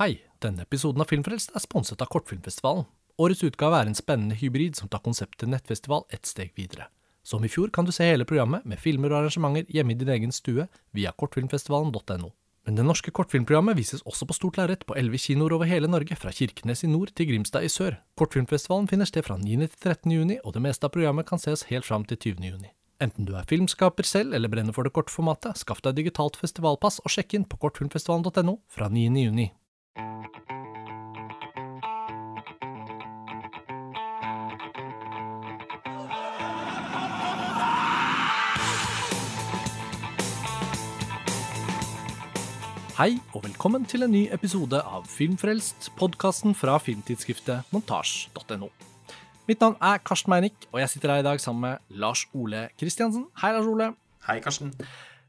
Hei, denne episoden av Filmfrelst er sponset av Kortfilmfestivalen. Årets utgave er en spennende hybrid som tar konseptet nettfestival ett steg videre. Som i fjor kan du se hele programmet med filmer og arrangementer hjemme i din egen stue via kortfilmfestivalen.no. Men det norske kortfilmprogrammet vises også på stort lerret på elleve kinoer over hele Norge, fra Kirkenes i nord til Grimstad i sør. Kortfilmfestivalen finner sted fra 9. til 13. juni, og det meste av programmet kan ses helt fram til 20. juni. Enten du er filmskaper selv eller brenner for det korte formatet, skaff deg digitalt festivalpass og sjekk inn på kortfilmfestivalen.no fra 9. juni. Hei, og velkommen til en ny episode av Filmfrelst, podkasten fra filmtidsskriftet montasj.no. Mitt navn er Karsten Meinick, og jeg sitter her i dag sammen med Lars Ole Kristiansen. Hei, Lars Ole. Hei, Karsten.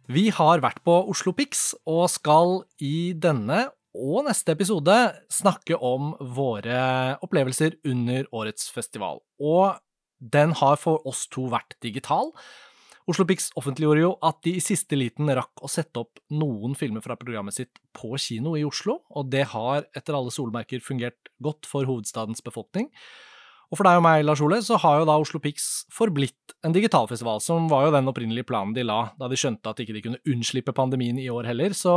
Vi har vært på Oslo Pix og skal i denne og neste episode snakke om våre opplevelser under årets festival. Og den har for oss to vært digital. Oslo Pix offentliggjorde jo at de i siste liten rakk å sette opp noen filmer fra programmet sitt på kino i Oslo, og det har etter alle solmerker fungert godt for hovedstadens befolkning. Og for deg og meg, Lars Ole, så har jo da Oslo Pix forblitt en digitalfestival, som var jo den opprinnelige planen de la da de skjønte at ikke de kunne unnslippe pandemien i år heller. Så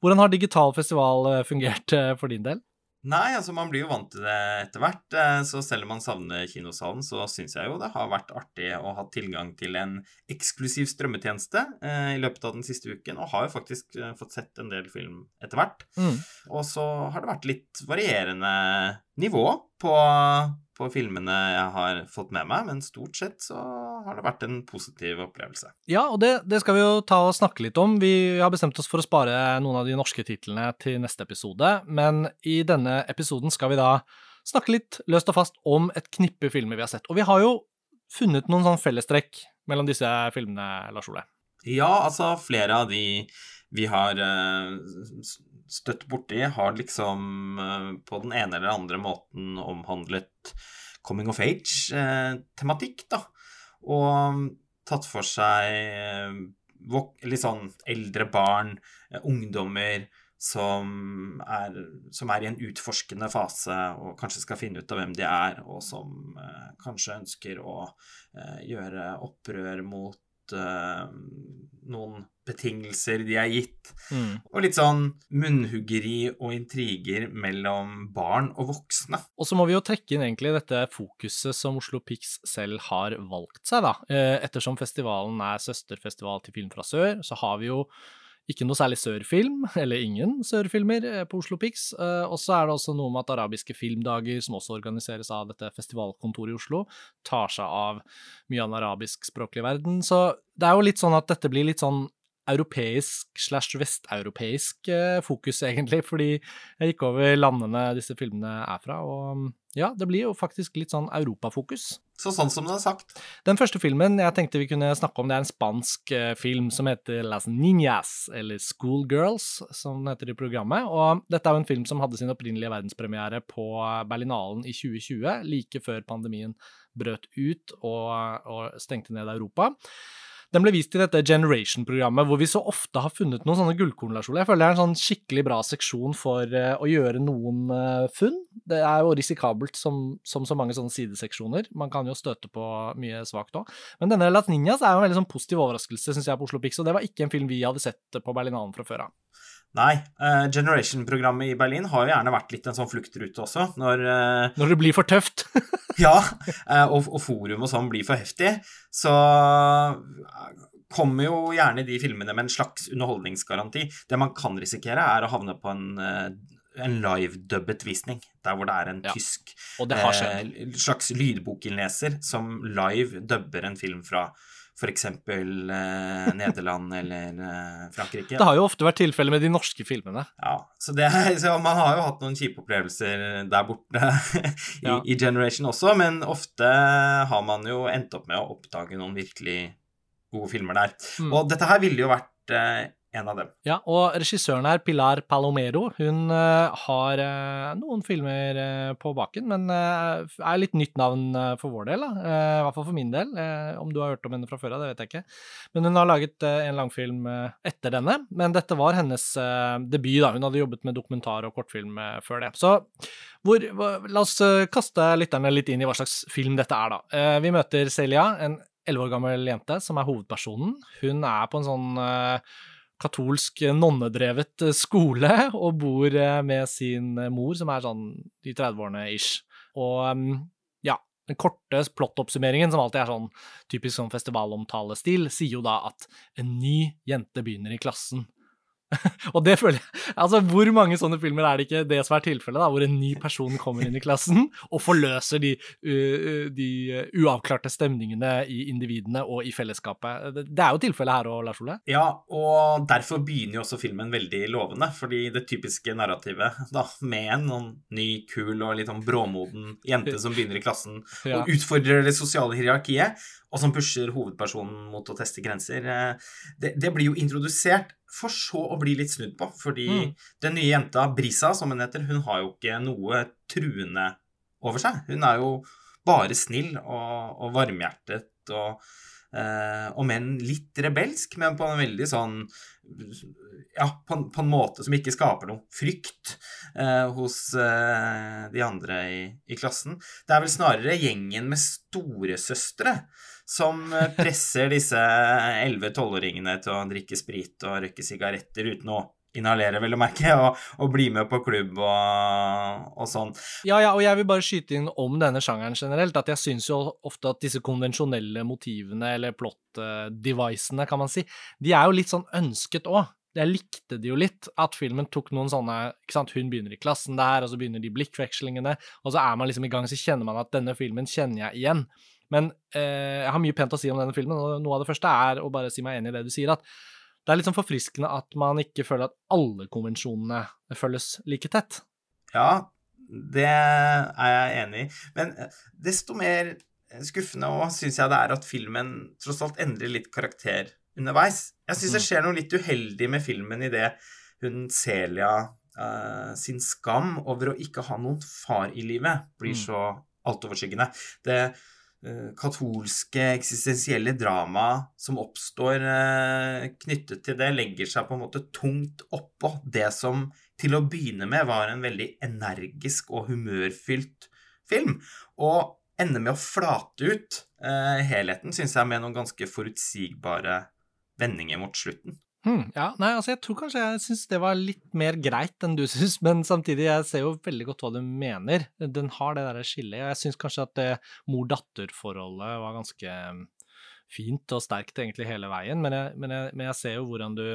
hvordan har digital festival eh, fungert eh, for din del? Nei, altså man blir jo vant til det etter hvert. eh, Så selv om man savner kinosalen, så syns jeg jo det har vært artig å ha tilgang til en eksklusiv strømmetjeneste eh, i løpet av den siste uken, og har jo faktisk eh, fått sett en del film etter hvert. Mm. Og så har det vært litt varierende nivå på, på filmene jeg har fått med meg, men stort sett så har det vært en positiv opplevelse. Ja, og det, det skal vi jo ta og snakke litt om. Vi har bestemt oss for å spare noen av de norske titlene til neste episode, men i denne episoden skal vi da snakke litt løst og fast om et knippe filmer vi har sett. Og vi har jo funnet noen sånn fellestrekk mellom disse filmene, Lars Ole. Ja, altså flere av de vi har eh, støtt borti, har liksom eh, på den ene eller andre måten omhandlet coming of age-tematikk, da. Og tatt for seg eh, litt sånn eldre barn, eh, ungdommer, som er, som er i en utforskende fase og kanskje skal finne ut av hvem de er, og som eh, kanskje ønsker å eh, gjøre opprør mot eh, noen betingelser de er gitt. Mm. Og litt sånn munnhuggeri og intriger mellom barn og voksne. Og så må vi jo trekke inn egentlig dette fokuset som Oslo Pix selv har valgt seg, da. Eh, Ettersom festivalen er søsterfestival til Film fra sør, så har vi jo ikke noe særlig sørfilm, eller ingen sørfilmer, eh, på Oslo Pix. Eh, Og så er det også noe med at arabiske filmdager, som også organiseres av dette festivalkontoret i Oslo, tar seg av mye av den arabiskspråklige verden. Så det er jo litt sånn at dette blir litt sånn europeisk slash vesteuropeisk eh, fokus, egentlig, fordi jeg gikk over landene disse filmene er fra, og ja, det blir jo faktisk litt sånn europafokus. Så sånn som det er sagt. Den første filmen jeg tenkte vi kunne snakke om, det er en spansk eh, film som heter Las Niñas, eller Schoolgirls, som den heter i programmet. Og dette er jo en film som hadde sin opprinnelige verdenspremiere på Berlinalen i 2020, like før pandemien brøt ut og, og stengte ned Europa. Den ble vist i dette Generation-programmet, hvor vi så ofte har funnet noen sånne gullkorn. Lars Ole. Jeg føler det er en sånn skikkelig bra seksjon for eh, å gjøre noen eh, funn. Det er jo risikabelt som, som så mange sånne sideseksjoner. Man kan jo støte på mye svakt òg. Men denne Las Niñas er jo en veldig sånn positiv overraskelse, syns jeg, på Oslo Pix, og det var ikke en film vi hadde sett på Berlinalen fra før av. Nei, Uh, Generation-programmet i Berlin har jo gjerne vært litt en sånn fluktrute også, når uh, Når det blir for tøft. Ja, Uh, og, og forum og sånn blir for heftig, så kommer jo gjerne de filmene med en slags underholdningsgaranti. Det man kan risikere, er å havne på en, en live-dubbet visning, der hvor det er en Ja, tysk eh, slags lydbokinnleser som live dubber en film fra f.eks. Eh, Nederland eller eh, Frankrike. Det har jo ofte vært tilfellet med de norske filmene. Ja, så, det, så man har jo hatt noen kjipe opplevelser der borte i, Ja. i Generation også, men ofte har man jo endt opp med å oppdage noen virkelig gode filmer der. Mm. Og dette her ville jo vært eh, en av dem. Ja, og regissøren her, Pilar Palomero, hun uh, har uh, noen filmer uh, på baken, men er litt nytt navn for vår del, da. I hvert fall for min del. om du har hørt om henne fra før av, det vet jeg ikke. Men hun har laget en langfilm etter denne. Men dette var hennes debut, da. Hun hadde jobbet med dokumentar og kortfilm før det. Så hvor, la oss kaste lytterne litt inn i hva slags film dette er, da. vi møter Celia, en elleve år gammel jente som er hovedpersonen. Hun er på en sånn katolsk nonnedrevet eh, skole og bor eh, med sin eh, mor, som er sånn de 30-årene ish. Og mm, ja, den korte plottoppsummeringen, som alltid er sånn typisk sånn festivalomtalestil, sier jo da at en ny jente begynner i klassen. og det føler jeg Altså, hvor mange sånne filmer er det ikke det som er tilfellet, da, hvor en ny person kommer inn i klassen og forløser de, uh, de uavklarte stemningene i individene og i fellesskapet? Det er jo tilfellet her òg, Lars Ole? Ja, og derfor begynner jo også filmen veldig lovende, fordi det typiske narrativet, da, med en noen ny, kul og litt sånn bråmoden jente som begynner i klassen ja. og utfordrer det sosiale hierarkiet, og som pusher hovedpersonen mot å teste grenser, det, det blir jo introdusert for så å bli litt snudd på. Fordi mm. den nye jenta, Brisa, som hun heter, hun har jo ikke noe truende over seg. Hun er jo bare snill og, og varmhjertet og, eh, om enn litt rebelsk, men på en veldig sånn Ja, på en, på en måte som ikke skaper noe frykt eh, hos eh, de andre i, i klassen. Det er vel snarere gjengen med storesøstre som eh, presser disse 11-12-åringene til å drikke sprit og røyke sigaretter uten å inhalere, vel å merke, og, og, bli med på klubb og, og, sånn. Ja, ja, og jeg vil bare skyte inn om denne sjangeren generelt, at jeg syns jo ofte at disse konvensjonelle motivene, eller plot-devicene, kan man si, de er jo litt sånn ønsket òg. Jeg likte det jo litt, at filmen tok noen sånne ikke sant, Hun begynner i klassen der, og så begynner de blikkvekslingene, og så er man liksom i gang, så kjenner man at denne filmen kjenner jeg igjen. Men eh, jeg har mye pent å si om denne filmen, og noe av det første er å bare si meg enig i det du sier, at det er litt sånn forfriskende at man ikke føler at alle konvensjonene følges like tett. Ja, det er jeg enig i. Men eh, desto mer skuffende òg syns jeg det er at filmen tross alt endrer litt karakter underveis. Jeg syns det mm. skjer noe litt uheldig med filmen i det hun Celia uh, sin skam over å ikke ha noen far i livet blir mm. så altoverskyggende. Det katolske eksistensielle drama som oppstår eh, knyttet til det, legger seg på en måte tungt oppå det som til å begynne med var en veldig energisk og humørfylt film, og ender med å flate ut eh, helheten, syns jeg, med noen ganske forutsigbare vendinger mot slutten. Hmm, ja, nei, altså jeg tror kanskje jeg syns det var litt mer greit enn du syns, men samtidig, jeg ser jo veldig godt hva du mener. Den har det derre skillet. Jeg syns kanskje at det mor-datter-forholdet var ganske mm, fint og sterkt egentlig hele veien, men jeg, men, jeg, men jeg, ser jo hvordan du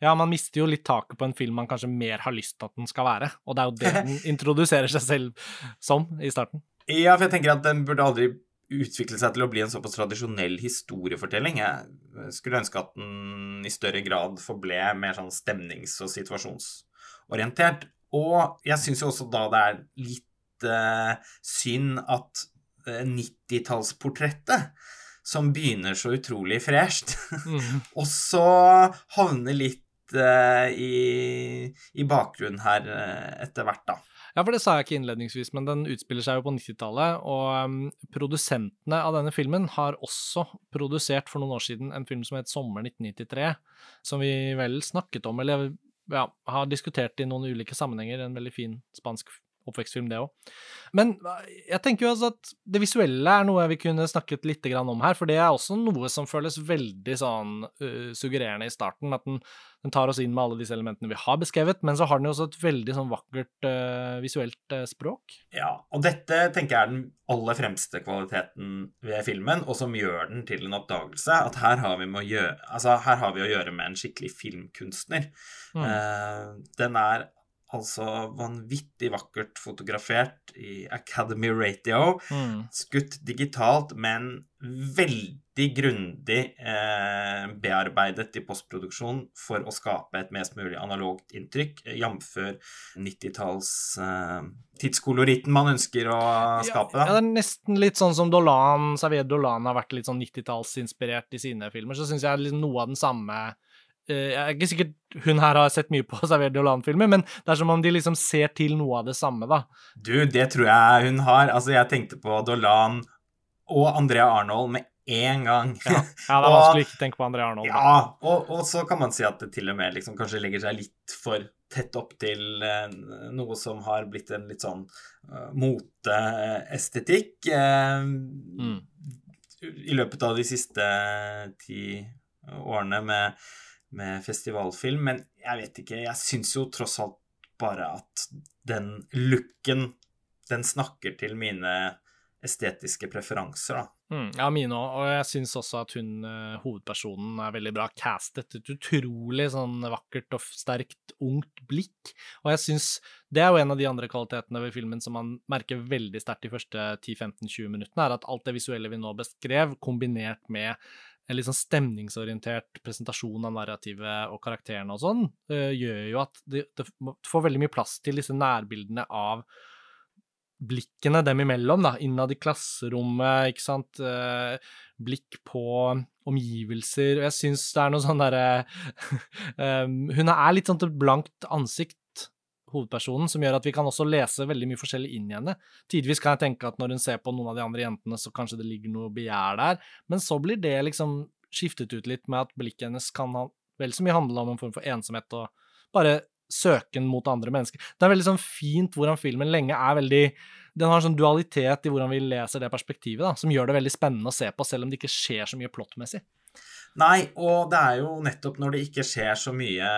Ja, man mister jo litt taket på en film man kanskje mer har lyst til at den skal være, og det er jo det den introduserer seg selv som i starten. Ja, for jeg tenker at den burde aldri utvikle seg til å bli en såpass tradisjonell historiefortelling. Jeg skulle ønske at den i større grad forble mer sånn stemnings- og situasjonsorientert. Og jeg syns jo også da det er litt uh, synd at eh, 90-tallsportrettet, som begynner så utrolig fresht, mm. også havner litt uh, i, i bakgrunnen her etter hvert, da. Ja, for det sa jeg ikke innledningsvis, men den utspiller seg jo på 90-tallet, og um, produsentene av denne filmen har også produsert for noen år siden en film som het Sommer 1993, som vi vel snakket om, eller ja, har diskutert i noen ulike sammenhenger, en veldig fin spansk oppvekstfilm, det òg. Men jeg tenker jo altså at det visuelle er noe vi kunne snakket litt om her, for det er også noe som føles veldig sånn uh, suggererende i starten. At den, den, tar oss inn med alle disse elementene vi har beskrevet, men så har den jo også et veldig sånn vakkert uh, visuelt uh, språk. Ja, og dette tenker jeg er den aller fremste kvaliteten ved filmen, og som gjør den til en oppdagelse. At her har vi, gjøre, altså, her har vi å gjøre med en skikkelig filmkunstner. Mm. den er altså vanvittig vakkert fotografert i Academy Radio. Mm. Skutt digitalt, men veldig grundig eh, bearbeidet i postproduksjon for å skape et mest mulig analogt inntrykk, jf. 90-talls eh, tidskoloritten man ønsker å skape. Ja, Ja, det er nesten litt sånn som Dolan, Savier Dolan har vært litt sånn 90-tallsinspirert i sine filmer. Så syns jeg liksom noe av den samme eh, Jeg er ikke sikkert hun her har sett mye på Xavier Dolan-filmer, men det er som om de liksom ser til noe av det samme, da. Du, det tror jeg hun har. Altså, jeg tenkte på Dolan og Andrea Arnold med én gang. Ja, ja det er vanskelig å ikke tenke på Andrea Arnold. Ja, og, og, så kan man si at det til og med liksom kanskje legger seg litt for tett opp til eh, noe som har blitt en litt sånn uh, moteestetikk. Eh, mm. I løpet av de siste ti årene med, med festivalfilm. Men jeg vet ikke, jeg syns jo tross alt bare at den looken, den snakker til mine estetiske preferanser, da. Mm, ja, mine òg. Og jeg syns også at hun, uh, hovedpersonen, er veldig bra castet. Et utrolig sånn vakkert og sterkt, ungt blikk. Og jeg syns det er jo en av de andre kvalitetene ved filmen som man merker veldig sterkt de første 10-15-20 minuttene, er at alt det visuelle vi nå beskrev, kombinert med en litt sånn stemningsorientert presentasjon av narrativet og karakterene og sånn, uh, gjør jo at det, det, får veldig mye plass til disse nærbildene av blikkene dem imellom, da, innad i klasserommet, ikke sant, uh, blikk på omgivelser, og jeg syns det er noe sånn derre um, Hun er litt sånn et blankt ansikt, hovedpersonen, som gjør at vi kan også lese veldig mye forskjellig inn i henne. Tidvis kan jeg tenke at når hun ser på noen av de andre jentene, så kanskje det ligger noe begjær der, men så blir det liksom skiftet ut litt med at blikket hennes kan ha vel så mye handle om en form for ensomhet og bare søken mot andre mennesker. Det er veldig sånn fint hvordan filmen lenge er veldig Den har en sånn dualitet i hvordan vi leser det perspektivet, da, som gjør det veldig spennende å se på, selv om det ikke skjer så mye plottmessig. Nei, og det er jo nettopp når det ikke skjer så mye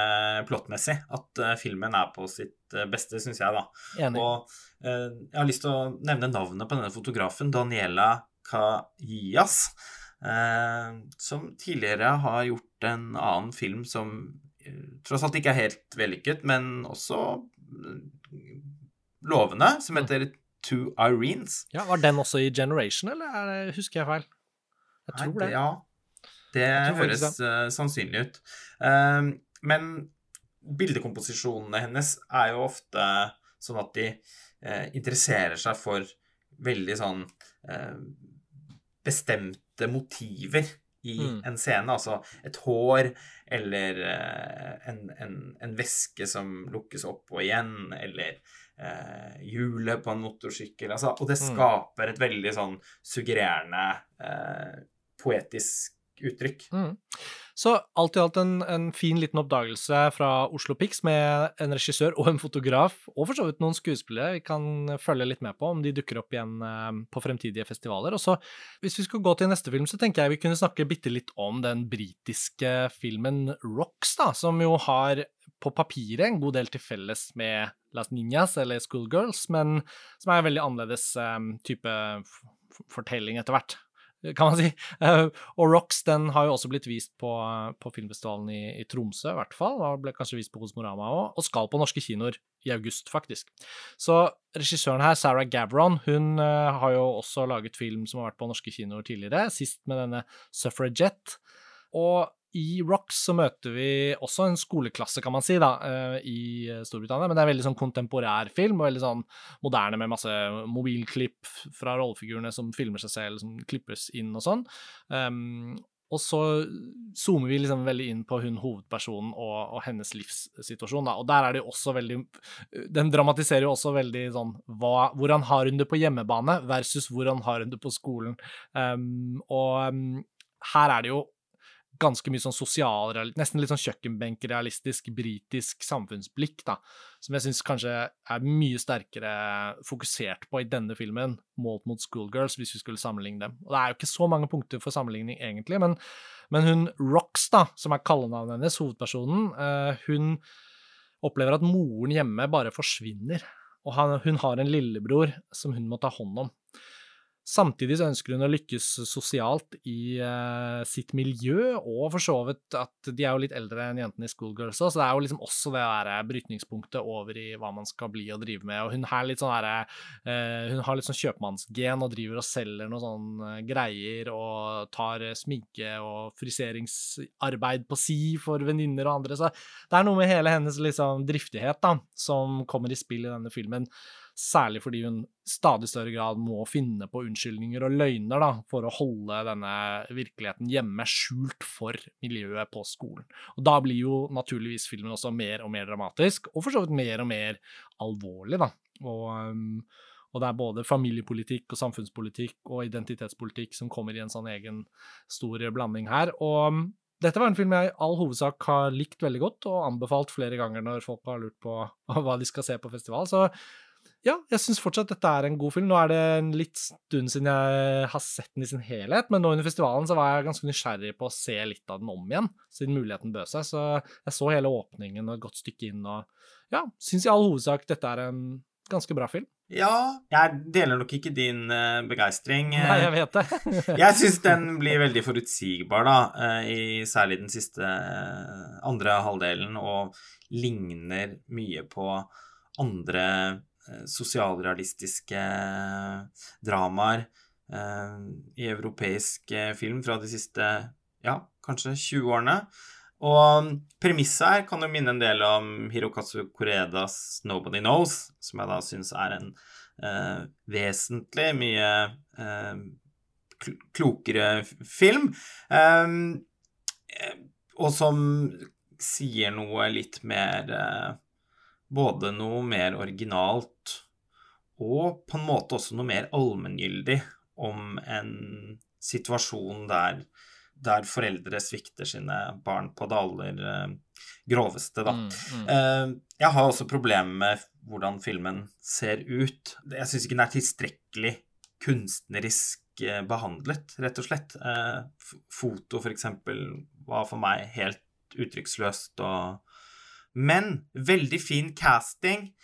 plottmessig, at uh, filmen er på sitt uh, beste, syns jeg, da. Enig. Og uh, jeg har lyst til å nevne navnet på denne fotografen, Daniela Kajias, som tidligere har gjort en annen film som tross alt ikke er helt vellykket, men også eh, lovende, som mm. heter Two Irenes. Ja, Var den også i Generation, eller det, husker jeg feil? Jeg tror Nei, det. Ja, det høres uh, sannsynlig ut. Uh, men bildekomposisjonene hennes er jo ofte sånn at de uh, interesserer seg for veldig sånn bestemte motiver i mm. en scene. Altså et hår eller en, en, en, væske som lukkes opp og igjen, eller hjulet på en motorsykkel. Altså, og det mm. skaper et veldig sånn suggererende, poetisk uttrykk. Mm. Så alt i alt en, en, fin liten oppdagelse fra Oslo Pics med en regissør og en fotograf, og for så vidt noen skuespillere vi kan følge litt med på om de dukker opp igjen eh, på fremtidige festivaler. Og så, hvis vi skal gå til neste film, så tenker jeg vi kunne snakke bitte litt om den britiske filmen Rocks, da, som jo har på papiret en god del til felles med Las Niñas eller Schoolgirls, men som er en veldig annerledes um, type fortelling etter hvert kan man si. Uh, og Rocks den har jo også blitt vist på, på filmfestivalen i, i, Tromsø, i hvert fall. Og ble kanskje vist på Kosmorama òg, og skal på norske kinoer i august, faktisk. Så regissøren her, Sarah Gavron, hun uh, har jo også laget film som har vært på norske kinoer tidligere, sist med denne Suffragette. Og i Rocks så møter vi også en skoleklasse, kan man si, da, eh, i Storbritannia. Men det er en veldig sånn kontemporær film, og veldig sånn moderne med masse mobilklipp fra rollefigurene som filmer seg selv, som klippes inn og sånn. Um, og så zoomer vi liksom veldig inn på hun hovedpersonen og, og, hennes livssituasjon. Da. Og der er det jo også veldig Den dramatiserer jo også veldig sånn hva, Hvordan har hun det på hjemmebane versus hvordan har hun det på skolen? Um, og um, her er det jo ganske mye sånn sosial, nesten litt sånn kjøkkenbenkrealistisk britisk samfunnsblikk, da, som jeg syns kanskje er mye sterkere fokusert på i denne filmen, målt mot Schoolgirls, hvis vi skulle sammenligne dem. Og det er jo ikke så mange punkter for sammenligning, egentlig, men, men hun Rox, da, som er kallenavnet hennes, hovedpersonen, uh, hun opplever at moren hjemme bare forsvinner, og han, hun har en lillebror som hun må ta hånd om. Samtidig så ønsker hun å lykkes sosialt i uh, sitt miljø, og for så vidt at de er jo litt eldre enn jentene i Schoolgirls òg, så det er jo liksom også det der brytningspunktet over i hva man skal bli og drive med. Og hun, er litt sånn der, uh, hun har litt sånn kjøpmannsgen og driver og selger noen sånn uh, greier og tar sminke og friseringsarbeid på si for venninner og andre, så det er noe med hele hennes liksom driftighet da, som kommer i spill i denne filmen. Særlig fordi hun stadig større grad må finne på unnskyldninger og løgner da, for å holde denne virkeligheten hjemme, skjult for miljøet på skolen. Og Da blir jo naturligvis filmen også mer og mer dramatisk, og for så vidt mer og mer alvorlig. da. Og, um, og det er både familiepolitikk og samfunnspolitikk og identitetspolitikk som kommer i en sånn egen stor blanding her. Og um, dette var en film jeg i all hovedsak har likt veldig godt, og anbefalt flere ganger når folk har lurt på hva de skal se på festival. Så ja, jeg syns fortsatt dette er en god film. Nå er det en litt stund siden jeg har sett den i sin helhet, men nå under festivalen så var jeg ganske nysgjerrig på å se litt av den om igjen, siden muligheten bød seg. Så jeg så hele åpningen og et godt stykke inn, og ja, syns i all hovedsak dette er en ganske bra film. Ja, jeg deler nok ikke din uh, begeistring. Nei, jeg vet det. jeg syns den blir veldig forutsigbar, da, uh, i særlig den siste andre halvdelen, og ligner mye på andre sosialrealistiske dramaer i europeisk film fra de siste ja, kanskje 20 årene. Og premisset her kan jo minne en del om Hirokazu Koredas 'Nobody Knows', som jeg da syns er en eh, vesentlig mye eh, klokere film. Eh, og som sier noe litt mer eh, Både noe mer originalt og på en måte også noe mer allmenngyldig om en situasjon der der foreldre svikter sine barn på det aller uh, groveste, da. Mm, mm. Uh, jeg har også problemer med hvordan filmen ser ut. Jeg syns ikke den er tilstrekkelig kunstnerisk uh, behandlet, rett og slett. foto, for eksempel, var for meg helt uttrykksløst og Men veldig fin casting.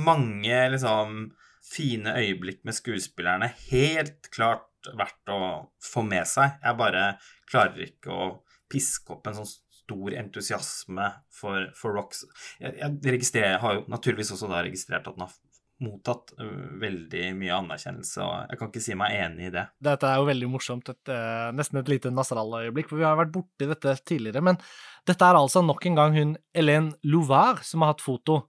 mange liksom fine øyeblikk med skuespillerne. Helt klart verdt å få med seg. Jeg bare klarer ikke å piske opp en sånn stor entusiasme for, for Rocks. Jeg, jeg, har jo naturligvis også da registrert at den har mottatt veldig mye anerkjennelse, og jeg kan ikke si meg enig i det. Dette er jo veldig morsomt, et, nesten et lite Nasrallah-øyeblikk, for vi har vært borti dette tidligere. Men dette er altså nok en gang hun Hélène Louvard som har hatt foto.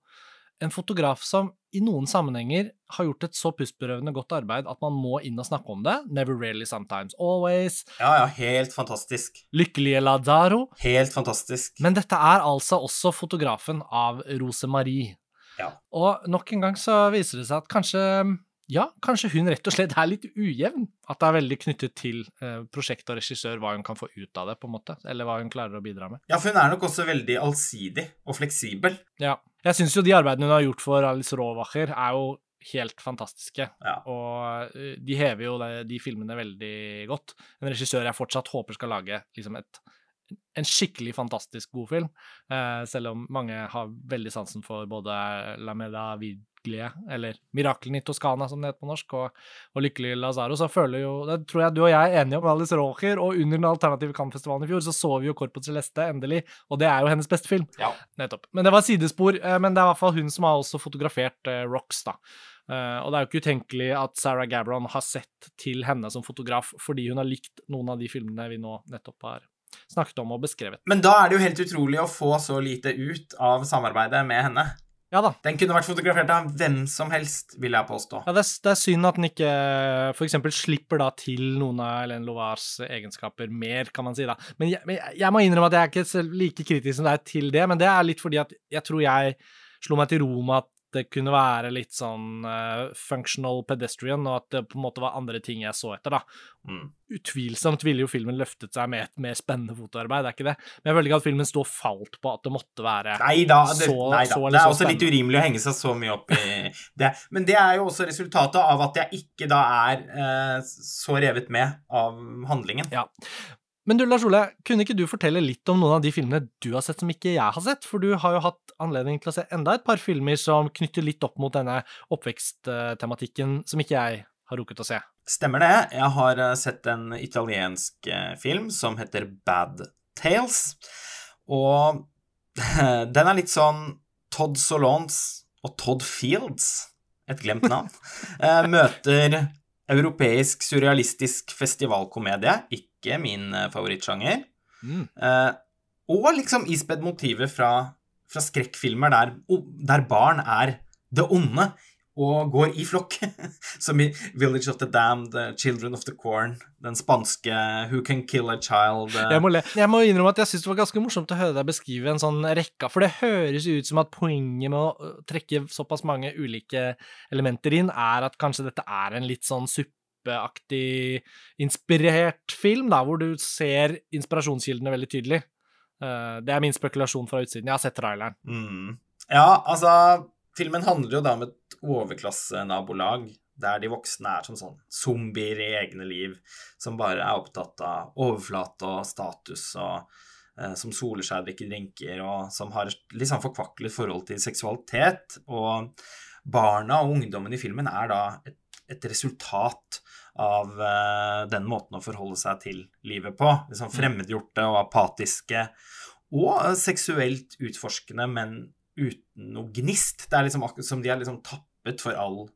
En fotograf som i noen sammenhenger har gjort et så pustberøvende godt arbeid at man må inn og snakke om det. Never really, sometimes always. Ja, ja, helt fantastisk. Lykkelige Ladaro. Helt fantastisk. Men dette er altså også fotografen av Rose Marie. Ja. Og nok en gang så viser det seg at kanskje ja, kanskje hun rett og slett er litt ujevn. At det er veldig knyttet til eh, prosjekt og regissør, hva hun kan få ut av det, på en måte. Eller hva hun klarer å bidra med. Ja, for hun er nok også veldig allsidig og fleksibel. Ja. Jeg syns jo de arbeidene hun har gjort for Alice Rowacher, er jo helt fantastiske. Ja. Og eh, de hever jo de, filmene veldig godt. En regissør jeg fortsatt håper skal lage liksom et en skikkelig fantastisk god film, eh, selv om mange har veldig sansen for både La Meda Vid lykkelige, eller Miraklene i Toskana, som det heter på norsk, og, og lykkelige Lazaro, så føler jo Det tror jeg du og jeg er enige om, Alice Rocher, og under den alternative kampfestivalen i fjor så så vi jo Corpo Celeste, endelig, og det er jo hennes beste film. Ja. Nettopp. Men det var sidespor, eh, men det er i hvert fall hun som har også fotografert eh, Rocks, da. Uh, og det er jo ikke utenkelig at Sarah Gabron har sett til henne som fotograf fordi hun har likt noen av de filmene vi nå nettopp har snakket om og beskrevet. Men da er det jo helt utrolig å få så lite ut av samarbeidet med henne. Ja da. Den kunne vært fotografert av hvem som helst, vil jeg påstå. Ja, det er, det er synd at den ikke f.eks. slipper da til noen av Hélène Lovars egenskaper mer, kan man si da. Men jeg, men jeg, må innrømme at jeg er ikke like kritisk som deg til det, men det er litt fordi at jeg tror jeg slo meg til ro med at det kunne være litt sånn uh, functional pedestrian, og at det på en måte var andre ting jeg så etter, da. Mm. Utvilsomt ville jo filmen løftet seg med et mer spennende fotoarbeid, det er ikke det. Men jeg føler ikke at filmen sto og falt på at det måtte være nei da, det, så, nei da. det er også litt urimelig å henge seg så mye opp i det. Men det er jo også resultatet av at jeg ikke da er uh, så revet med av handlingen. Ja. Men du, Lars Ole, kunne ikke du fortelle litt om noen av de filmene du har sett som ikke jeg har sett? For du har jo hatt anledning til å se enda et par filmer som knytter litt opp mot denne oppveksttematikken som ikke jeg har rukket å se. Stemmer det. Jeg har eh, sett en italiensk eh, film som heter Bad Tales. Og den er litt sånn Todd Solons og Todd Fields, et glemt navn, eh, møter europeisk surrealistisk festivalkomedie. Ikke ikke min eh, favorittsjanger. Mm. Eh, og liksom ispedd motivet fra, fra skrekkfilmer der, der, barn er det onde. og går i flokk. Som i 'Village of the Damned', 'Children of the Corn', den spanske 'Who Can Kill a Child'. Jeg må, jeg må innrømme at jeg syns det var ganske morsomt å høre deg beskrive en sånn rekke, for det høres ut som at poenget med å trekke såpass mange ulike elementer inn, er at kanskje dette er en litt sånn suppeaktig inspirert film, da, hvor du ser inspirasjonskildene veldig tydelig. Det er min spekulasjon fra utsiden. Jeg har sett traileren. Mm. Ja, altså Filmen handler jo da om et overklassenabolag der de voksne er som sånn zombier i egne liv, som bare er opptatt av overflate og status, og eh, som soler seg, drikker drinker, og som har et litt sånn forkvaklet forhold til seksualitet. Og barna og ungdommen i filmen er da et, et resultat av eh, den måten å forholde seg til livet på. Liksom fremmedgjorte og apatiske, og seksuelt utforskende, men uten noe gnist. Det er liksom akkurat som de er liksom tappet for all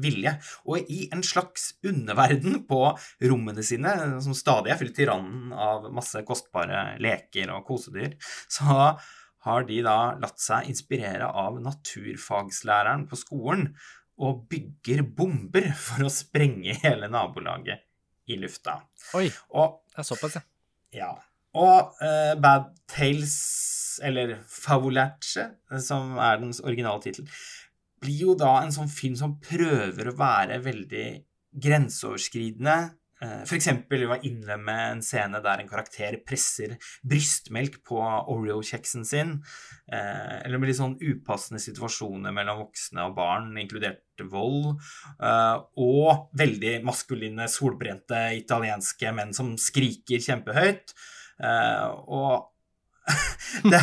vilje. Og i en slags underverden på rommene sine, som stadig er fylt til randen av masse kostbare leker og kosedyr, så har de da latt seg inspirere av naturfagslæreren på skolen og bygger bomber for å sprenge hele nabolaget i lufta. Oi. Og, det er såpass, ja. Og uh, Bad Tales, eller Favolace, som er dens originale tittel, blir jo da en sånn film som prøver å være veldig grenseoverskridende. Uh, for eksempel var innlemme en scene der en karakter presser brystmelk på Oreo-kjeksen sin. Uh, eller med litt sånn upassende situasjoner mellom voksne og barn, inkludert vold. og veldig maskuline, solbrente italienske menn som skriker kjempehøyt. Og det,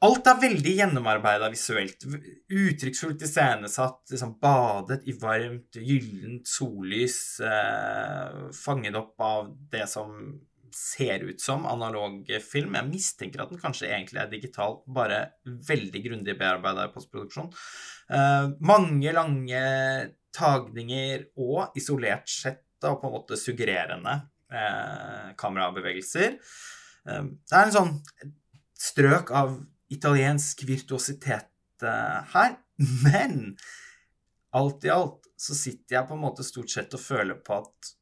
Alt er veldig gjennomarbeida visuelt. Uttrykksfullt iscenesatt, liksom badet i varmt, gyllent sollys. eh, fanget opp av det som ser ut som analog film. Jeg mistenker at den kanskje egentlig er digital, bare veldig grundig bearbeida i postproduksjon. Eh, mange lange tagninger og isolert sett da på en måte suggererende eh, kamerabevegelser. Eh, det er en sånn strøk av italiensk virtuositet eh, her. Men alt i alt så sitter jeg på en måte stort sett og føler på at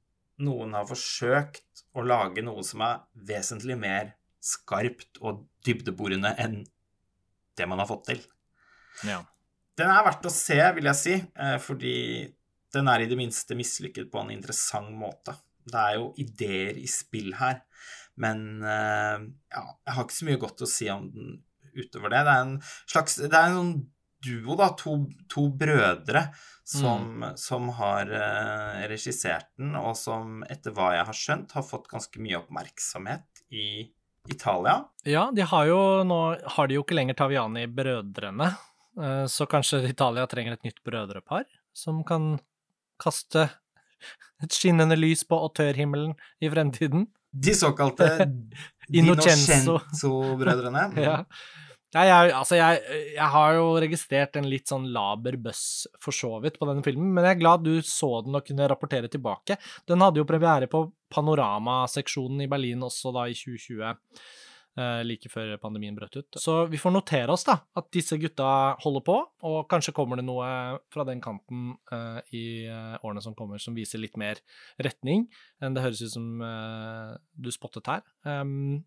noen har forsøkt å lage noe som er vesentlig mer skarpt og dybdeborende enn det man har fått til. Ja. Den er verdt å se, vil jeg si, eh, fordi den er i det minste mislykket på en interessant måte. Det er jo ideer i spill her. Men uh, ja, jeg har ikke så mye godt å si om den utover det. Det er en slags Det er en sånn duo, da. To, to brødre som, mm. som har uh, regissert den, og som etter hva jeg har skjønt, har fått ganske mye oppmerksomhet i Italia. Ja, de har jo nå har de jo ikke lenger Taviani-brødrene, uh, så kanskje Italia trenger et nytt brødrepar som kan kaste et skinnende lys på autørhimmelen i fremtiden. De såkalte Dinocenzo-brødrene. ja. Nei, jeg, altså jeg, jeg, har jo registrert en litt sånn laber buzz for så vidt på denne filmen, men jeg er glad du så den og kunne rapportere tilbake. Den hadde jo premiere på Panorama-seksjonen i Berlin også da i 2020. Eh, like før pandemien brøt ut. Så vi får notere oss da, at disse gutta holder på, og kanskje kommer det noe fra den kanten eh, i uh, årene som kommer som viser litt mer retning enn det høres ut som eh, du spottet her. Um,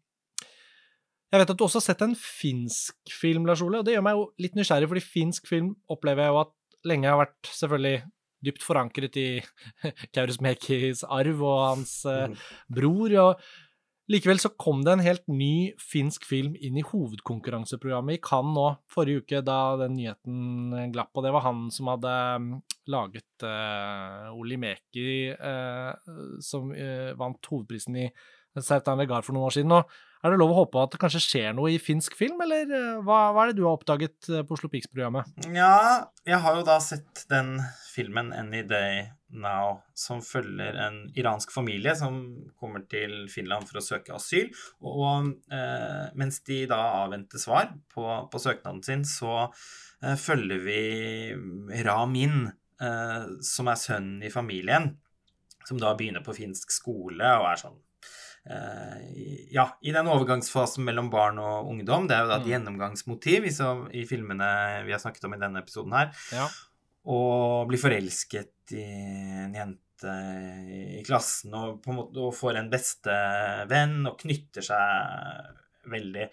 jeg vet at du også har sett en finsk film, Lars Ole, og det gjør meg jo litt nysgjerrig, fordi finsk film opplever jeg jo at lenge har vært selvfølgelig dypt forankret i Kaurismäkis arv og hans mm. bror. og Likevel så kom det en helt ny finsk film inn i hovedkonkurranseprogrammet i Cannes nå forrige uke, da den nyheten glapp. Og det var han som hadde mm, laget uh, Olimeki, uh, som uh, vant hovedprisen i Sertan Vegar for noen år siden. Og er det lov å håpe at det kanskje skjer noe i finsk film, eller eh, hva, hva er det du har oppdaget eh, på Oslo Pics-programmet? Ja, jeg har jo da sett den filmen Any Day Now, som følger en iransk familie som kommer til Finland for å søke asyl. Og eh, mens de da avventer svar på, på søknaden sin, så eh, følger vi Ramin, eh, som er sønnen i familien, som da begynner på finsk skole og er sånn ja, i den overgangsfasen mellom barn og ungdom. Det er jo da et mm. gjennomgangsmotiv i, så, i, filmene vi har snakket om i denne episoden her. Ja. og blir forelsket i en jente i klassen og, på en måte, og får en bestevenn og knytter seg veldig.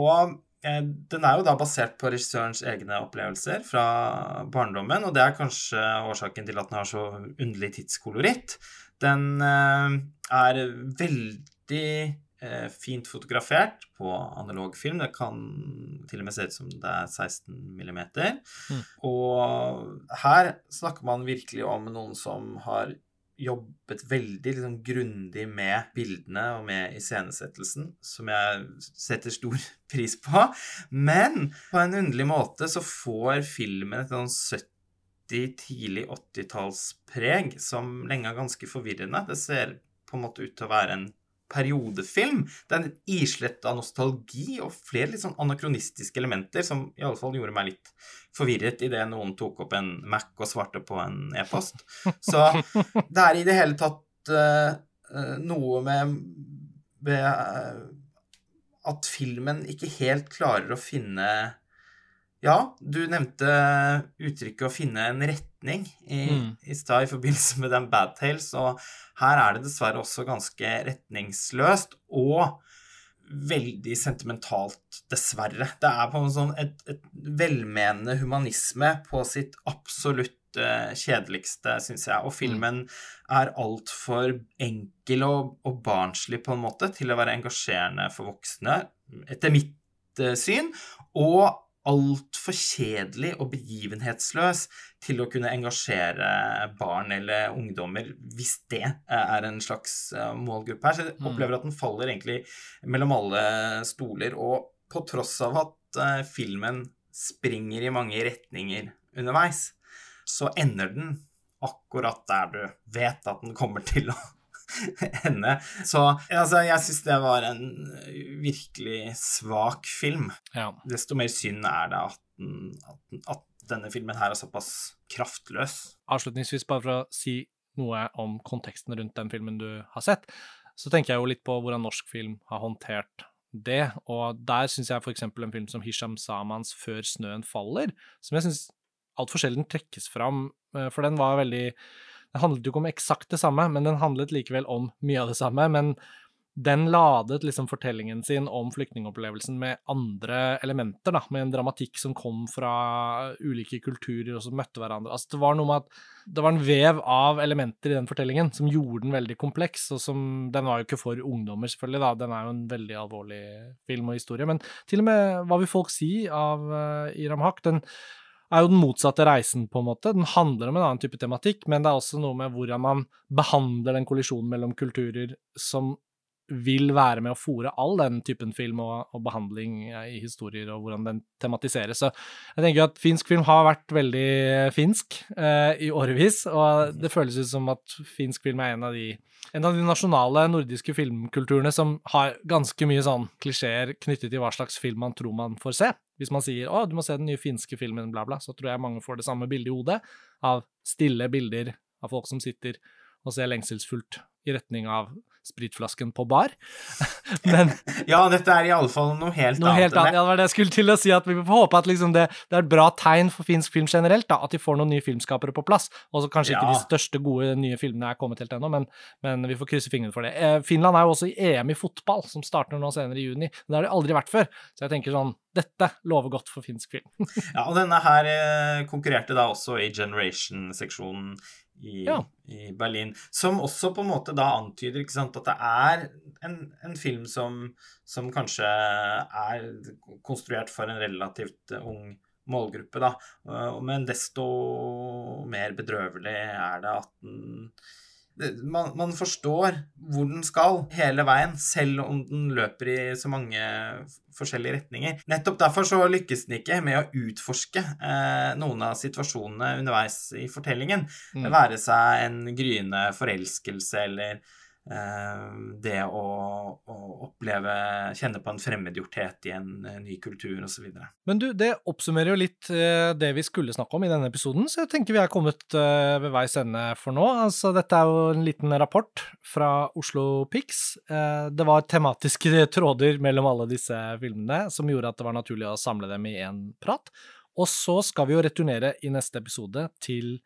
Og eh, den er jo da basert på regissørens egne opplevelser fra barndommen, og det er kanskje årsaken til at den har så underlig tidskoloritt. Den eh, er veldig Eh, fint fotografert på analogfilm. Det kan til og med se ut som det er 16 millimeter. Mm. Og her snakker man virkelig om noen som har jobbet veldig liksom, grundig med bildene og med iscenesettelsen, som jeg setter stor pris på. Men på en underlig måte så får filmen et sånn 70 tidlig 80-tallspreg som lenge er ganske forvirrende. Det ser på en måte ut til å være en periodefilm. Det er en islett av nostalgi og flere litt sånn anakronistiske elementer som i alle fall gjorde meg litt forvirret idet noen tok opp en Mac og svarte på en e-post. Så det er i det hele tatt uh, noe med, med uh, at filmen ikke helt klarer å finne ja, du nevnte uttrykket 'å finne en retning' i, mm. i stad i forbindelse med den Bad Tales, og her er det dessverre også ganske retningsløst og veldig sentimentalt, dessverre. Det er på en sånn et, et velmenende humanisme på sitt absolutt kjedeligste, syns jeg. Og filmen er altfor enkel og, og barnslig på en måte til å være engasjerende for voksne, etter mitt syn. Og altfor kjedelig og begivenhetsløs til å kunne engasjere barn eller ungdommer, hvis det er en slags eh, målgruppe her. Så jeg mm. opplever at den faller egentlig mellom alle stoler. Og på tross av at uh, filmen springer i mange retninger underveis, så ender den akkurat der du vet at den kommer til å ende. Så altså, jeg syns det var en virkelig svak film. Ja. Desto mer synd er det at, den, at, at, denne filmen her er såpass kraftløs. Avslutningsvis, bare for å si noe om konteksten rundt den filmen du har sett, så tenker jeg jo litt på hvordan norsk film har håndtert det. Og der syns jeg f.eks. en film som Hisham Samans 'Før snøen faller', som jeg syns altfor sjelden trekkes fram, eh, for den var veldig det handlet jo ikke om eksakt det samme, men den handlet likevel om mye av det samme. Men den ladet liksom fortellingen sin om flyktningopplevelsen med andre elementer, da, med en dramatikk som kom fra ulike kulturer og som møtte hverandre. Altså, det var noe med at det var en vev av elementer i den fortellingen som gjorde den veldig kompleks, og som Den var jo ikke for ungdommer, selvfølgelig, da, den er jo en veldig alvorlig film og historie, men til og med Hva vil folk si av uh, Iram Haq? Den er jo den motsatte reisen, på en måte. Den handler om en annen type tematikk, men det er også noe med hvordan man behandler den kollisjonen mellom kulturer som vil være med å fòre all den typen film og, og, behandling i historier, og hvordan den tematiseres. Så jeg tenker at finsk film har vært veldig finsk eh, i årevis, og det føles ut som at finsk film er en av de en av de nasjonale nordiske filmkulturene som har ganske mye sånn klisjeer knyttet til hva slags film man tror man får se. Hvis man sier 'Å, du må se den nye finske filmen', bla, bla, så tror jeg mange får det samme bildet i hodet, av stille bilder av folk som sitter og ser lengselsfullt i retning av spritflasken på bar. Men Ja, dette er i alle fall noe helt noe annet. Helt annet. Ja, det var det jeg skulle til å si, at vi får håpe at liksom det, det, er et bra tegn for finsk film generelt, da, at de får noen nye filmskapere på plass. Og så kanskje ja. ikke de største, gode nye filmene er kommet helt ennå, men, men, vi får krysse fingrene for det. Eh, Finland er jo også i EM i fotball, som starter nå senere i juni. Det har de aldri vært før. Så jeg tenker sånn dette lover godt for finsk film. ja, og denne her eh, konkurrerte da også i Generation-seksjonen i, ja. i, Berlin. Som også på en måte da antyder sant, at det er en, en film som, som, kanskje er konstruert for en relativt ung målgruppe, da. Men desto mer bedrøvelig er det at den man, man, forstår hvor den skal hele veien, selv om den løper i så mange forskjellige retninger. Nettopp derfor så lykkes den ikke med å utforske eh, noen av situasjonene underveis i fortellingen. Mm. Være seg en gryende forelskelse eller det å, å, oppleve Kjenne på en fremmedgjorthet i en, ny kultur osv. Men du, det oppsummerer jo litt uh, det vi skulle snakke om i denne episoden, så jeg tenker vi er kommet uh, ved veis ende for nå. Altså, dette er jo en liten rapport fra Oslo. Uh, det var tematiske tråder mellom alle disse filmene som gjorde at det var naturlig å samle dem i én prat. Og så skal vi jo returnere i neste episode til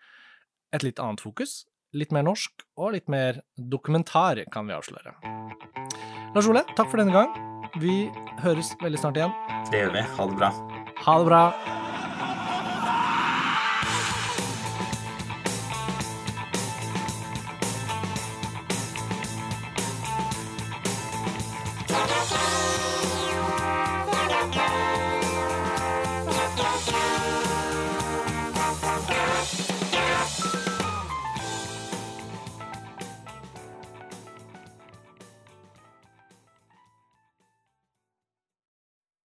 et litt annet fokus. Litt mer norsk og litt mer dokumentar, kan vi avsløre. Lars Ole, takk for denne gang. Vi høres veldig snart igjen. Det gjør vi. Ha det bra. Ha det bra.